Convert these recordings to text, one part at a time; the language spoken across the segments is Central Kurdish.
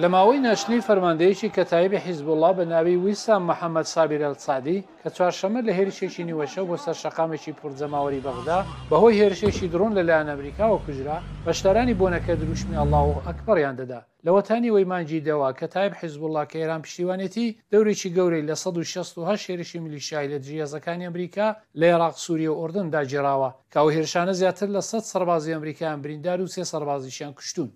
لە ماوەی نەشتنی فەرماندەیەکی کەتائیبی حیزبوڵڵا بە ناوی ویسام محەمەد سابیر ئەلسەعدی کە چوارشەممە لە هێرشێکی نیوەشەو بۆ سەر شەقامێکی پوڕ جەماوەری بەغدا بە هۆی هێرشێکی دڕۆن لە لایەن ئەمریکاوە کوژرا، بەشدارانی بۆنەکە دروشمی ئەڵاو ئەکبەڕیان دەدا. لەوەتا نیوەی مانگی دەوە کەتائیب حیزبوڵڵا کە ئێران پشتیوانێتی دەورێکی گەورەی لە سەد و شەست و هەشت هێرشی میلیشیایی لە دژی هێزەکانی ئەمریکا لە ئێراق، سووریە و ئوردن داگیراوە کە ئەو هێرشانە زیاتر لە سەد سەربازی ئەمریکایان بریندار و سێ سەربازیشیان کوشتوون.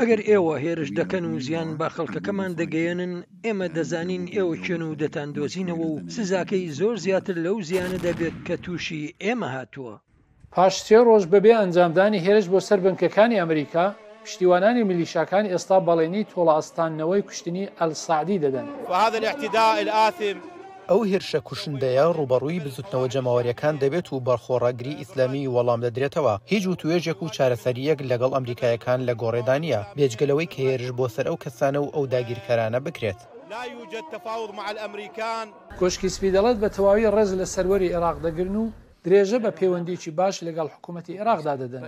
ئەگەر ئێوە هێرش دەکەن و زیان بە خەڵکەکەمان دەگەیەنن ئێمە دەزانین ئێوە کێن و دەتان دۆزینەوە و سزاکەی زۆر زیاتر لەو زیانە دەبێت کە تووشی ئێمە هاتووە. پاش سێ ڕۆژ بەبێ ئەنجامدانی هێرش بۆ سەر بنکەکانی ئەمریکا، پشتیوانانی میلیشاکان ئێستا بەڵێنیی تۆڵەئەستاندنەوەی کوشتنی ئەلسەعدی دەدەن. ئەو هێرشە کوشندەیە ڕووبەڕووی بزوتنەوە جەماوەریەکان دەبێت و بە خۆڕاگری ئیسلامی وەڵام دەدرێتەوە، هیچ وتوێژێک و چارەسەرییەک لەگەڵ ئەمریکایەکان لە گۆڕێدا نییە، بێجگە لەوەی کە هێرش بۆ سەر ئەو کەسانە و ئەو داگیرکەرانە بکرێت. کۆشکی سپی دەڵێت بە تەواوی ڕێز لە سەروەری عێراق دەگرن و درێژە بە پێوەندییەکی باش لەگەڵ حکوومەتی عێراقدا دەدەن.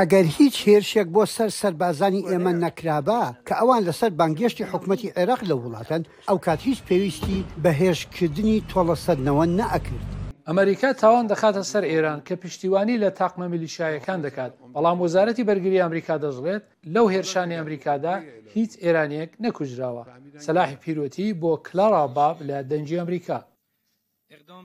ئەگەر هیچ هێرشێک بۆ سەر سەربازانی ئێمە نەکرابا کە ئەوان لەسەر بانگێشتی حکومەتی عێراق لەو وڵاتەن، ئەوکات هیچ پێویستی بە هێرشکردنی تۆڵەسەندنەوە نەئەکرد. ئەمەریکا تاوان دەخاتە سەر ئێران کە پشتیوانی لە تاقمە میلیشیاییەکان دەکات، بەڵام وەزارەتی بەرگری ئەمریکا دەشڵێت، لەو هێرشانەی ئەمریکادا هیچ ئێرانییەک نەکوژراوە. سەلاحی پیرۆتی بۆ کلارا باب لە دەنگی ئەمریکا.